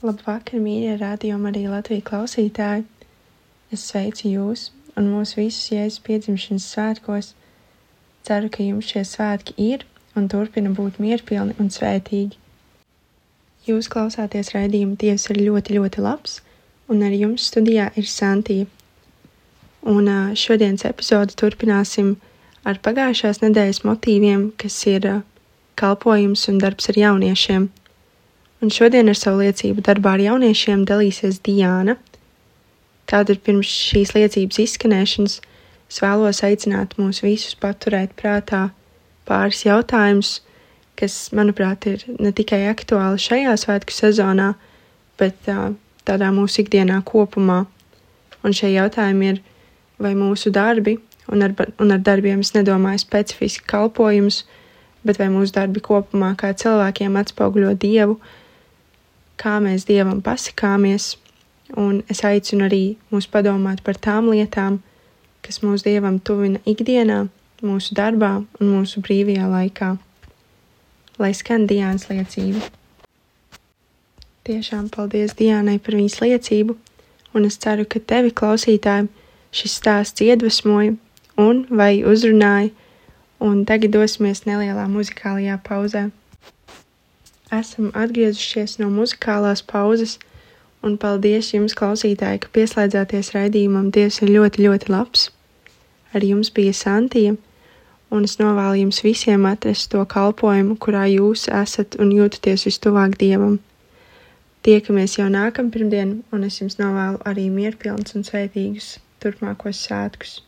Labvakar, mīļie rādījumi arī Latvijas klausītāji! Es sveicu jūs un mūsu visus jēzus piedzimšanas svētkos. Ceru, ka jums šie svētki ir un turpina būt mierpilni un svētīgi. Jūs klausāties raidījumu Dievs ir ļoti, ļoti labs, un ar jums studijā ir Santija. Un šodienas epizodi turpināsim ar pagājušās nedēļas motīviem, kas ir kalpojums un darbs ar jauniešiem – Un šodien ar savu liecību darbā ar jauniešiem dalīsies Diāna. Tātad pirms šīs liecības izskanēšanas es vēlos aicināt mūs visus paturēt prātā pāris jautājumus, kas, manuprāt, ir ne tikai aktuāli šajā svētku sezonā, bet uh, tādā mūsu ikdienā kopumā. Un šie jautājumi ir, vai mūsu darbi, un ar, un ar darbiem es nedomāju specifiski kalpojumus, bet vai mūsu darbi kopumā kā cilvēkiem atspoguļo Dievu, kā mēs Dievam pasakāmies, un es aicinu arī mūs padomāt par tām lietām, kas mūsu Dievam tuvina ikdienā, mūsu darbā un mūsu brīvajā laikā. Lai skan Diānas liecība. Tiešām paldies Diānai par viņas liecību, un es ceru, ka tevi klausītāji šis stāsts iedvesmoja un vai uzrunāja, un tagad dosimies nelielā muzikālajā pauzē esam atgriezušies no muzikālās pauzes, un paldies jums, klausītāji, ka pieslēdzāties raidījumam. Dievs ir ļoti, ļoti labs. Ar jums bija Santija, un es novēlu jums visiem atrast to kalpojumu, kurā jūs esat un jūtaties vistuvāk Dievam. Tiekamies jau nākamā pirmdiena, un es jums novēlu arī mierpilns un svētīgus turpmākos svētkus.